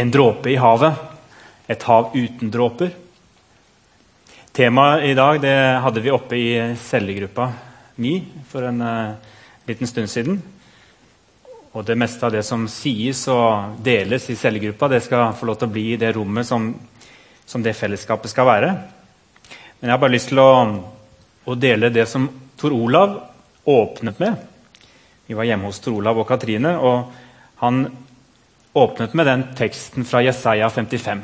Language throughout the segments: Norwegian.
en dråpe i havet. Et hav uten dråper. Temaet i dag det hadde vi oppe i cellegruppa mi for en uh, liten stund siden. Og det meste av det som sies og deles i cellegruppa, det skal få lov til å bli i det rommet som, som det fellesskapet skal være. Men jeg har bare lyst til å, å dele det som Tor Olav åpnet med. Vi var hjemme hos Tor Olav og Katrine, og han åpnet med den teksten fra Jesaja 55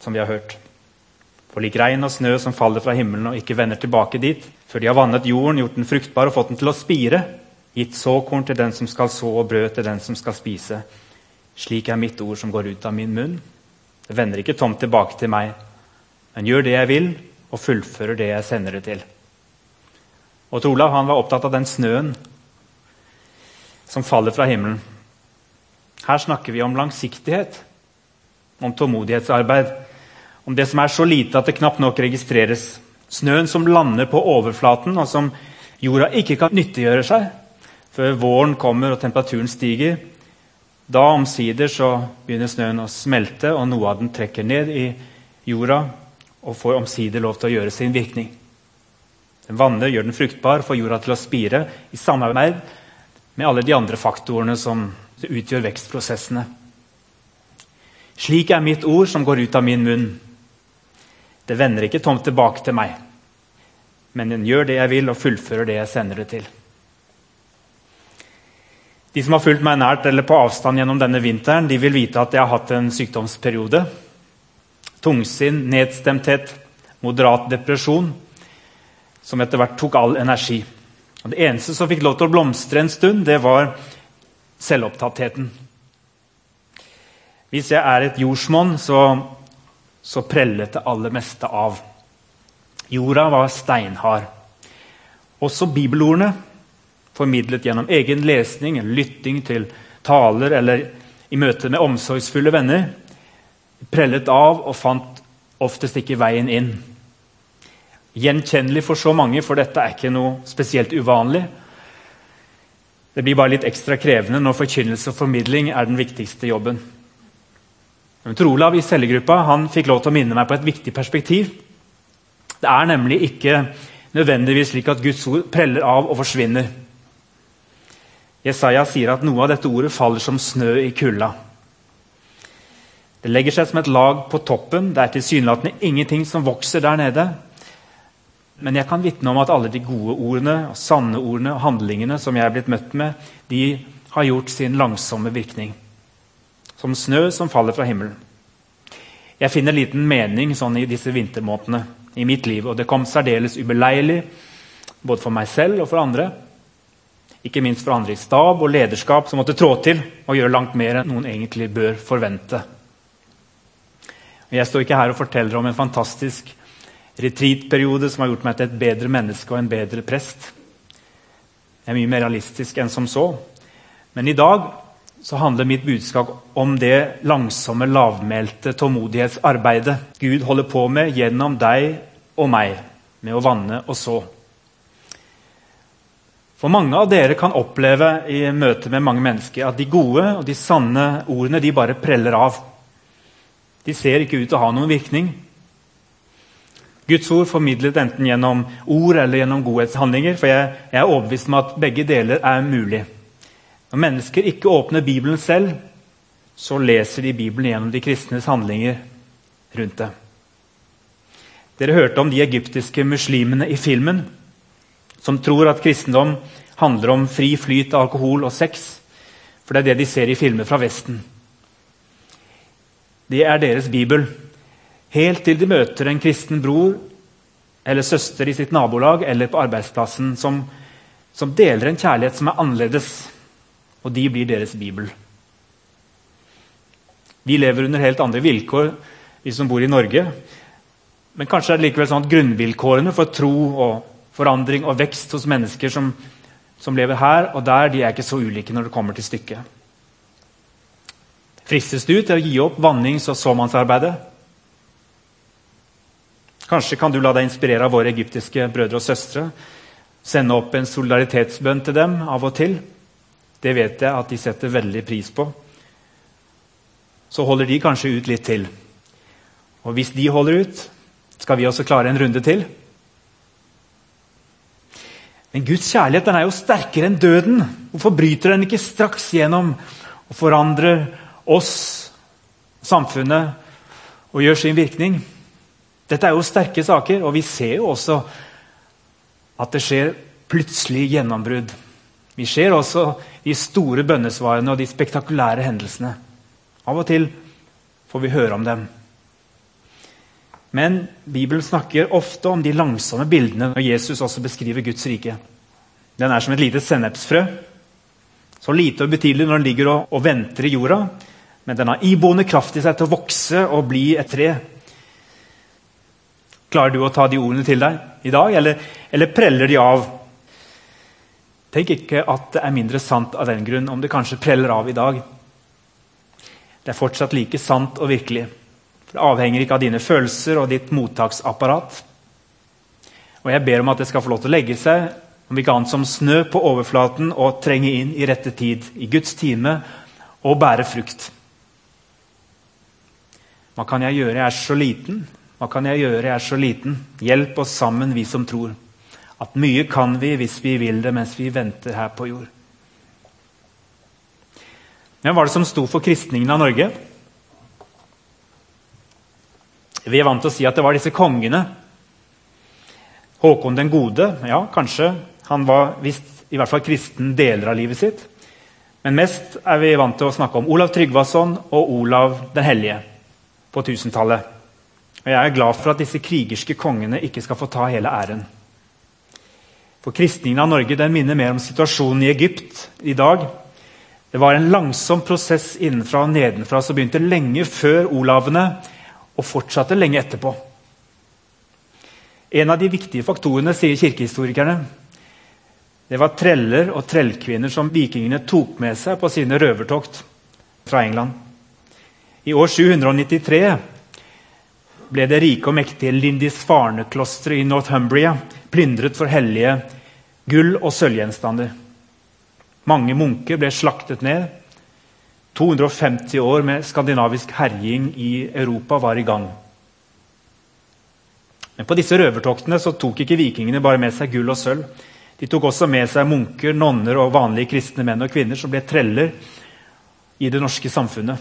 som vi har hørt. For lik regn og snø som faller fra himmelen og ikke vender tilbake dit, før de har vannet jorden, gjort den fruktbar og fått den til å spire, gitt såkorn til den som skal så, og brød til den som skal spise. Slik er mitt ord som går ut av min munn. Det vender ikke tomt tilbake til meg, men gjør det jeg vil, og fullfører det jeg sender det til. Og Olav han var opptatt av den snøen som faller fra himmelen. Her snakker vi om langsiktighet, om tålmodighetsarbeid. Om det som er så lite at det knapt nok registreres. Snøen som lander på overflaten, og som jorda ikke kan nyttiggjøre seg før våren kommer og temperaturen stiger. Da omsider så begynner snøen å smelte, og noe av den trekker ned i jorda og får omsider lov til å gjøre sin virkning. Den vanner, gjør den fruktbar, får jorda til å spire i samarbeid med alle de andre faktorene som utgjør vekstprosessene. Slik er mitt ord som går ut av min munn. Det vender ikke tomt tilbake til meg, men den gjør det jeg vil, og fullfører det jeg sender det til. De som har fulgt meg nært eller på avstand gjennom denne vinteren, de vil vite at jeg har hatt en sykdomsperiode. Tungsinn, nedstemthet, moderat depresjon, som etter hvert tok all energi. Og det eneste som fikk lov til å blomstre en stund, det var selvopptattheten. Hvis jeg er et jordsmonn, så, så prellet det aller meste av. Jorda var steinhard. Også bibelordene, formidlet gjennom egen lesning, lytting til taler eller i møte med omsorgsfulle venner, prellet av og fant oftest ikke veien inn. Gjenkjennelig for så mange, for dette er ikke noe spesielt uvanlig. Det blir bare litt ekstra krevende når forkynnelse og formidling er den viktigste jobben. Men Tor Olav i cellegruppa han fikk lov til å minne meg på et viktig perspektiv. Det er nemlig ikke nødvendigvis slik at Guds ord preller av og forsvinner. Jesaja sier at noe av dette ordet faller som snø i kulda. Det legger seg som et lag på toppen. Det er tilsynelatende ingenting som vokser der nede. Men jeg kan vitne om at alle de gode ordene, sanne ordene og handlingene som jeg er blitt møtt med, de har gjort sin langsomme virkning som snø som faller fra himmelen. Jeg finner liten mening sånn i disse vintermånedene i mitt liv, og det kom særdeles ubeleilig både for meg selv og for andre. Ikke minst for andre i stab og lederskap som måtte trå til og gjøre langt mer enn noen egentlig bør forvente. Jeg står ikke her og forteller om en fantastisk retreatperiode som har gjort meg til et bedre menneske og en bedre prest. Jeg er mye mer realistisk enn som så. Men i dag så handler mitt budskap om det langsomme, lavmælte tålmodighetsarbeidet Gud holder på med gjennom deg og meg, med å vanne og så. For mange av dere kan oppleve i møte med mange mennesker at de gode og de sanne ordene de bare preller av. De ser ikke ut til å ha noen virkning. Guds ord formidlet enten gjennom ord eller gjennom godhetshandlinger. For jeg, jeg er overbevist om at begge deler er mulig. Når mennesker ikke åpner Bibelen selv, så leser de Bibelen gjennom de kristnes handlinger rundt det. Dere hørte om de egyptiske muslimene i filmen som tror at kristendom handler om fri flyt av alkohol og sex. For det er det de ser i filmer fra Vesten. Det er deres bibel. Helt til de møter en kristen bror eller søster i sitt nabolag eller på arbeidsplassen som, som deler en kjærlighet som er annerledes og de blir deres bibel. Vi lever under helt andre vilkår, vi som bor i Norge. Men kanskje er det likevel sånn at grunnvilkårene for tro og forandring og vekst hos mennesker som, som lever her og der, de er ikke så ulike når det kommer til stykket. Fristes du til å gi opp vannings- og såmannsarbeidet? Kanskje kan du la deg inspirere av våre egyptiske brødre og søstre. Sende opp en solidaritetsbønn til dem av og til. Det vet jeg at de setter veldig pris på. så holder de kanskje ut litt til. Og hvis de holder ut, skal vi også klare en runde til. Men Guds kjærlighet den er jo sterkere enn døden. Hvorfor bryter den ikke straks gjennom og forandrer oss, samfunnet, og gjør sin virkning? Dette er jo sterke saker, og vi ser jo også at det skjer plutselig gjennombrudd. Vi ser også de store bønnesvarene og de spektakulære hendelsene. Av og til får vi høre om dem. Men Bibelen snakker ofte om de langsomme bildene når Jesus også beskriver Guds rike. Den er som et lite sennepsfrø. Så lite og ubetydelig når den ligger og, og, venter i jorda. Men den har iboende kraft i seg til å vokse og bli et tre. Klarer du å ta de ordene til deg i dag, eller, eller preller de av? Tenk ikke at det er mindre sant av den grunn om det kanskje preller av i dag. Det er fortsatt like sant og virkelig. For Det avhenger ikke av dine følelser og ditt mottaksapparat. Og jeg ber om at det skal få lov til å legge seg om ikke annet som snø på overflaten og trenge inn i rette tid, i Guds time, og bære frukt. Hva kan jeg gjøre? Jeg er så liten. Hva kan jeg gjøre? Jeg er så liten. Hjelp oss sammen, vi som tror. At mye kan vi hvis vi vil det mens vi venter her på jord. Hvem var det som sto for kristningen av Norge? Vi er vant til å si at det var disse kongene. Håkon den gode, ja, kanskje. Han var visst i hvert fall kristen deler av livet sitt. Men mest er vi vant til å snakke om Olav Tryggvason og Olav den hellige på 1000-tallet. Og Jeg er glad for at disse krigerske kongene ikke skal få ta hele æren. For Kristningen av Norge den minner mer om situasjonen i Egypt i dag. Det var en langsom prosess innenfra og nedenfra som begynte lenge før olavene og fortsatte lenge etterpå. En av de viktige faktorene, sier kirkehistorikerne, det var treller og trellkvinner som vikingene tok med seg på sine røvertokt fra England. I år 793 ble det rike og mektige Lindisfarne-klosteret i Northumbria plyndret for hellige gull- og sølvgjenstander. Mange munker ble slaktet ned. 250 år med skandinavisk herjing i Europa var i gang. Men på disse røvertoktene tok ikke vikingene bare med seg gull og sølv. De tok også med seg munker, nonner og vanlige kristne menn og kvinner som ble treller i det norske samfunnet.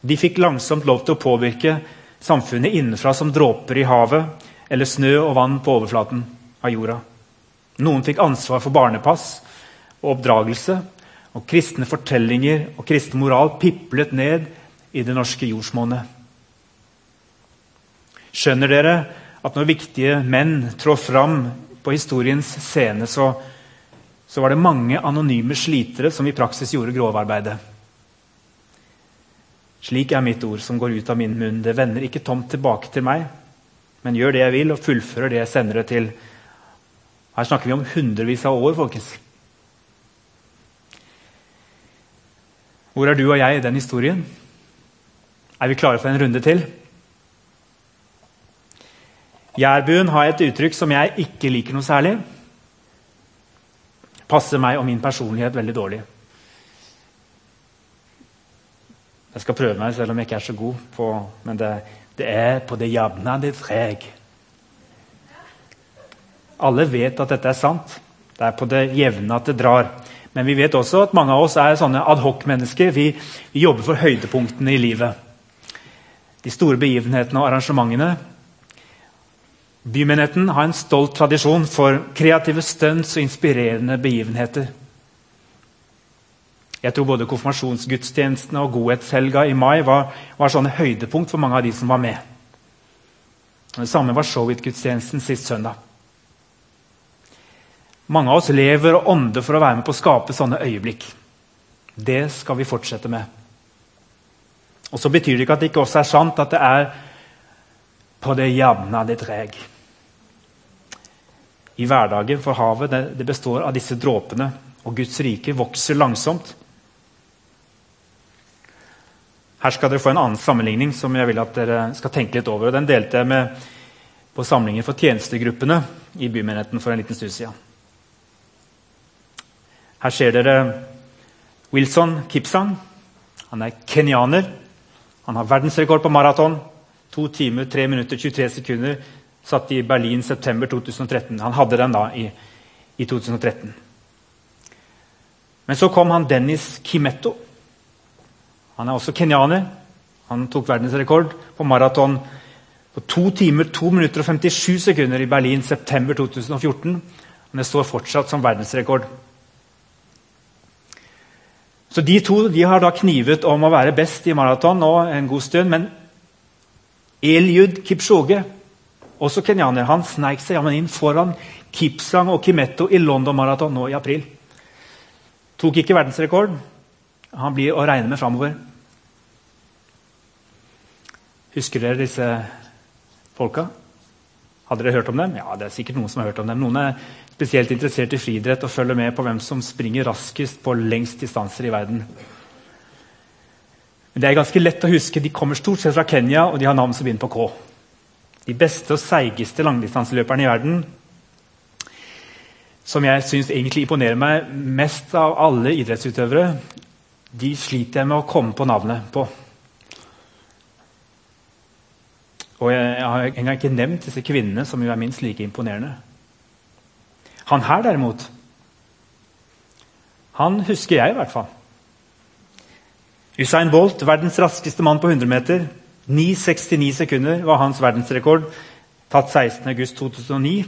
De fikk langsomt lov til å påvirke samfunnet innenfra som dråper i havet eller snø og vann på overflaten av jorda. Noen fikk ansvar for barnepass og oppdragelse og kristne fortellinger og kristen moral piplet ned i det norske jordsmonnet. Skjønner dere at når viktige menn trår fram på historiens scene, så, så var det mange anonyme slitere som i praksis gjorde grovarbeidet? Slik er mitt ord som går ut av min munn. Det vender ikke tomt tilbake til meg, men gjør det jeg vil, og fullfører det jeg sender det til. Her snakker vi om hundrevis av år, folkens. Hvor er du og jeg i den historien? Er vi klare for en runde til? Jærbuen har et uttrykk som jeg ikke liker noe særlig. Passer meg og min personlighet veldig dårlig. Jeg skal prøve meg, selv om jeg ikke er så god på Men det, det er på det jevne det treg. Alle vet at dette er sant. Det er på det jevne at det drar. Men vi vet også at mange av oss er sånne adhoc-mennesker. Vi, vi, jobber for høydepunktene i livet. De store begivenhetene og arrangementene. Bymenigheten har en stolt tradisjon for kreative stunts og inspirerende begivenheter. Jeg tror både konfirmasjonsgudstjenestene og godhetshelga i mai var, var sånne høydepunkt for mange av de som var med. Det samme var showit-gudstjenesten sist søndag. Mange av oss lever og ånder for å være med på å skape sånne øyeblikk. Det skal vi fortsette med. Og så betyr det ikke at det ikke også er sant at det er på det jevne det dreg. I hverdagen for havet det, det består av disse dråpene, og Guds rike vokser langsomt. Her skal dere få en annen sammenligning som jeg vil at dere skal tenke litt over. og Den delte jeg med på samlinger for tjenestegruppene i bymenigheten for en liten stund siden. Her ser dere Wilson Kipsang. Han er kenyaner. Han har verdensrekord på maraton. To timer, 3 minutter, 23 sekunder. Satt i Berlin september 2013. Han hadde den da i, i 2013. Men så kom han Dennis Kimetto. Han er også kenyaner. Han tok verdensrekord på maraton på 2 timer, 2 minutter og 57 sekunder i Berlin september 2014. Men det står fortsatt som verdensrekord. Så De to de har da knivet om å være best i maraton nå en god stund. Men Eliud Kipchoge, også kenyaner, han sneik seg jammen inn foran Kipsang og Kimetto i London Maraton nå i april. Tok ikke verdensrekord. Han blir å regne med framover. Husker dere disse folka? Hadde dere hørt om dem? Ja, det er sikkert Noen som har hørt om dem. Noen er spesielt interessert i friidrett og følger med på hvem som springer raskest på lengst distanser i verden. Men det er ganske lett å huske. De kommer stort sett fra Kenya, og de har navn som begynner på K. De beste og seigeste langdistanseløperne i verden, som jeg syns egentlig imponerer meg mest av alle idrettsutøvere, de sliter jeg med å komme på navnet på. Og jeg, har engang ikke nevnt disse kvinnene, som jo er minst like imponerende. Han her, derimot, han husker jeg i hvert fall. Usain Bolt, verdens raskeste mann på 100 meter. 9,69 sekunder var hans verdensrekord, tatt 16.8.2009.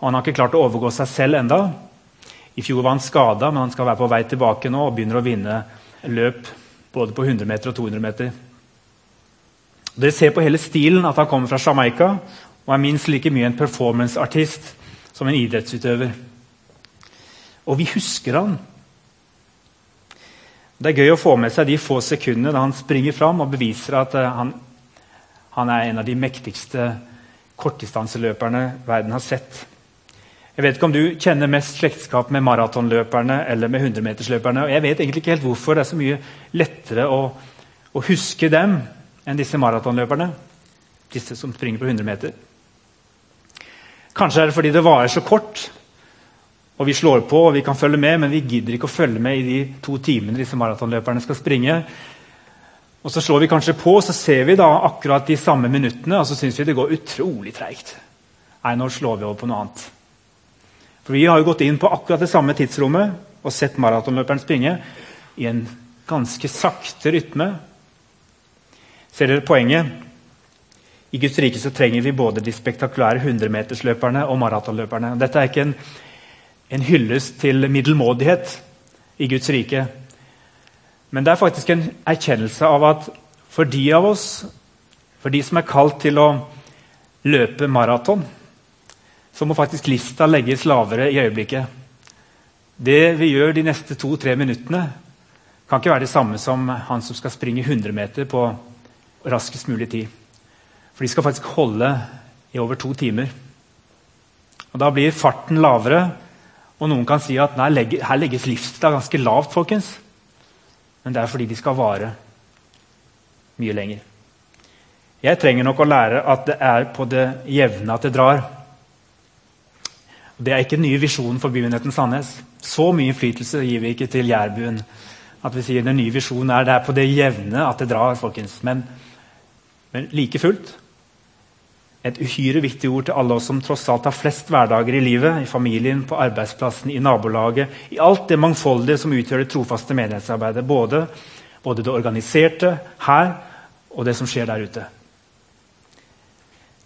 Og han har ikke klart å overgå seg selv enda. I fjor var han skada, men han skal være på vei tilbake nå og begynner å vinne løp både på 100 meter og 200 meter. Dere ser på hele stilen at han kommer fra Jamaica og er minst like mye en performanceartist som en idrettsutøver. Og vi husker han. Det er gøy å få med seg de få sekundene da han springer fram og beviser at eh, han, han er en av de mektigste kortdistanseløperne verden har sett. Jeg vet ikke om du kjenner mest slektskap med maratonløperne eller med 100-metersløperne. og Jeg vet egentlig ikke helt hvorfor det er så mye lettere å, å huske dem enn disse maratonløperne. Disse som springer på 100 meter. Kanskje er det fordi det varer så kort, og vi slår på og vi kan følge med, men vi gidder ikke å følge med i de to timene disse maratonløperne skal springe. Og Så slår vi kanskje på, og så ser vi da akkurat de samme minuttene, og så syns vi det går utrolig treigt. Nei, nå slår vi over på noe annet. For vi har jo gått inn på akkurat det samme tidsrommet og sett maratonløperen springe i en ganske sakte rytme Ser dere poenget? I Guds rike så trenger vi både de spektakulære 100-metersløperne og maratonløperne. Dette er ikke en, en hyllest til middelmådighet i Guds rike. Men det er faktisk en erkjennelse av at for de av oss, for de som er kalt til å løpe maraton, så må faktisk lista legges lavere i øyeblikket. Det vi gjør de neste to-tre minuttene, kan ikke være det samme som han som skal springe 100 meter på raskest mulig tid. For de skal faktisk holde i over to timer. Og Da blir farten lavere, og noen kan si at nei, her legges livstida ganske lavt. folkens. Men det er fordi de skal vare mye lenger. Jeg trenger nok å lære at det er på det jevne at det drar. Det er ikke den nye visjonen for bymenigheten Sandnes. Så mye innflytelse gir vi ikke til jærbuen. At vi sier den nye visjonen er det er på det jevne at det drar. folkens. Men men like fullt et uhyre viktig ord til alle oss som tross alt har flest hverdager i livet. I familien, på arbeidsplassen, i nabolaget. I alt det mangfoldige som utgjør det trofaste menighetsarbeidet. Både, både det organiserte her og det som skjer der ute.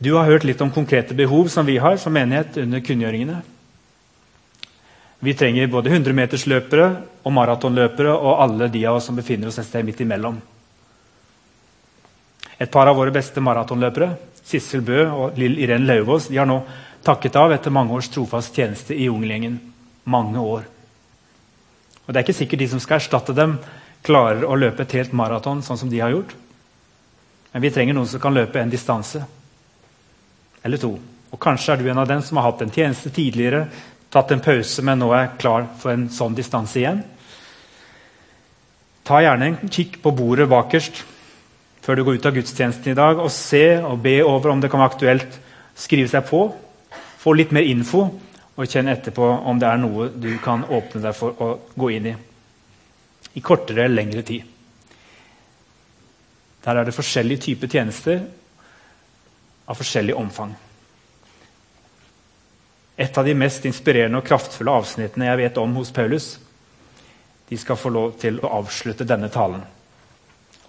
Du har hørt litt om konkrete behov som vi har som menighet under kunngjøringene. Vi trenger både 100-metersløpere og maratonløpere og alle de av oss som befinner oss et sted midt imellom. Et par av våre beste maratonløpere, Sissel Bø og Lill Irén Lauvås, de har nå takket av etter mange års trofast tjeneste i Jungelgjengen. Mange år. Og Det er ikke sikkert de som skal erstatte dem, klarer å løpe et helt maraton sånn som de har gjort. Men vi trenger noen som kan løpe en distanse. Eller to. Og Kanskje er du en av dem som har hatt en tjeneste tidligere, tatt en pause, men nå er klar for en sånn distanse igjen. Ta gjerne en kikk på bordet bakerst før du går ut av gudstjenesten i dag, og se og be over om det kan være aktuelt. Skrive seg på, få litt mer info, og kjenne etterpå om det er noe du kan åpne deg for å gå inn i. I kortere eller lengre tid. Der er det forskjellige typer tjenester av forskjellig omfang. Et av de mest inspirerende og kraftfulle avsnittene jeg vet om hos Paulus, de skal få lov til å avslutte denne talen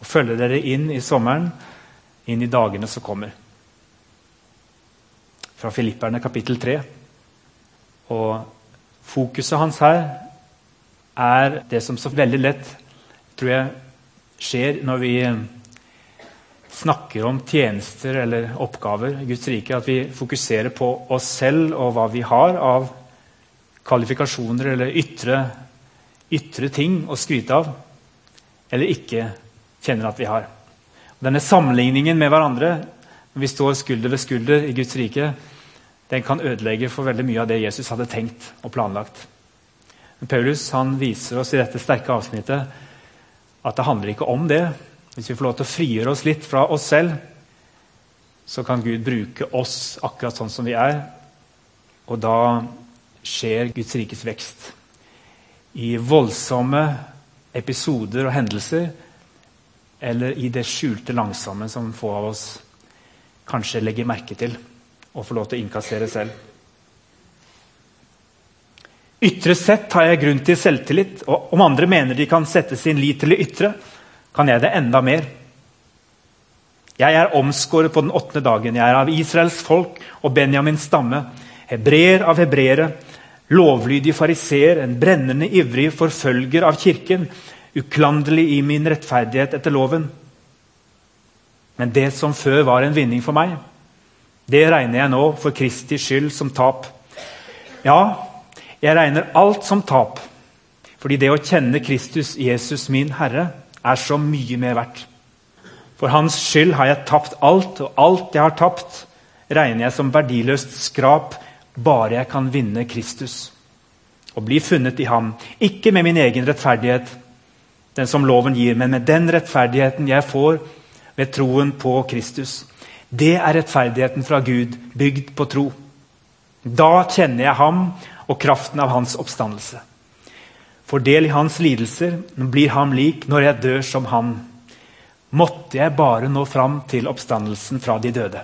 og følge dere inn i sommeren, inn i dagene som kommer. Fra Filipperne kapittel 3. Og fokuset hans her er det som så veldig lett tror jeg skjer når vi snakker om tjenester eller oppgaver i Guds rike, at vi fokuserer på oss selv og hva vi har av kvalifikasjoner eller ytre, ytre ting å skryte av, eller ikke kjenner at vi har. Denne sammenligningen med hverandre når vi står skulder ved skulder i Guds rike, den kan ødelegge for veldig mye av det Jesus hadde tenkt og planlagt. Men Paulus han viser oss i dette sterke avsnittet at det handler ikke om det. Hvis vi får lov til å frigjøre oss litt fra oss selv, så kan Gud bruke oss akkurat sånn som vi er. Og da skjer Guds rikes vekst. I voldsomme episoder og hendelser eller i det skjulte langsomme som få av oss kanskje legger merke til og får lov til å innkassere selv. Ytre sett har jeg grunn til selvtillit, og om andre mener de kan sette sin lit til det ytre, kan jeg det enda mer. Jeg er omskåret på den åttende dagen. Jeg er av Israels folk og Benjamins stamme. Hebreer av hebreere, lovlydig fariseer, en brennende ivrig forfølger av kirken, uklanderlig i min rettferdighet etter loven. Men det som før var en vinning for meg, det regner jeg nå for Kristi skyld som tap. Ja, jeg regner alt som tap, fordi det å kjenne Kristus, Jesus min Herre, er så mye mer verdt. For hans skyld har jeg tapt alt, og alt jeg har tapt, regner jeg som verdiløst skrap, bare jeg kan vinne Kristus og bli funnet i ham. Ikke med min egen rettferdighet, den som loven gir, men med den rettferdigheten jeg får ved troen på Kristus. Det er rettferdigheten fra Gud, bygd på tro. Da kjenner jeg ham og kraften av hans oppstandelse. For del i hans lidelser, blir ham lik når jeg dør som han. Måtte jeg bare nå fram til oppstandelsen fra de døde.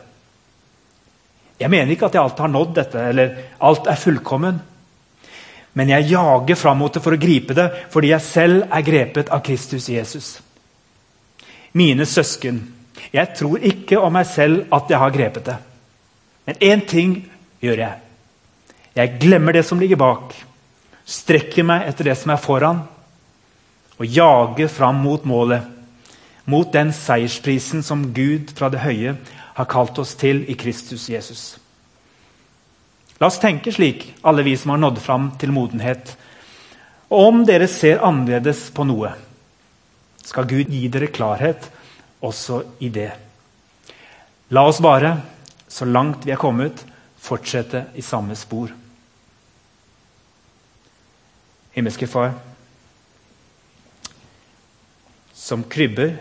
Jeg mener ikke at jeg alt har nådd dette, eller alt er fullkommen. Men jeg jager fram mot det for å gripe det, fordi jeg selv er grepet av Kristus Jesus. Mine søsken, jeg tror ikke om meg selv at jeg har grepet det. Men én ting gjør jeg. Jeg glemmer det som ligger bak, strekker meg etter det som er foran, og jager fram mot målet. Mot den seiersprisen som Gud fra det høye har kalt oss til i Kristus Jesus. La oss tenke slik, alle vi som har nådd fram til modenhet. Og om dere ser annerledes på noe, skal Gud gi dere klarhet også i det. La oss bare, så langt vi er kommet, fortsette i samme spor. Himmelske Far, som krybber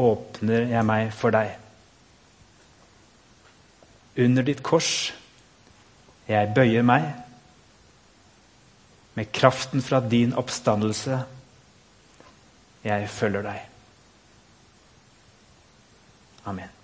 åpner jeg meg for deg. Under ditt kors jeg bøyer meg med kraften fra din oppstandelse. Jeg følger deg. Amen.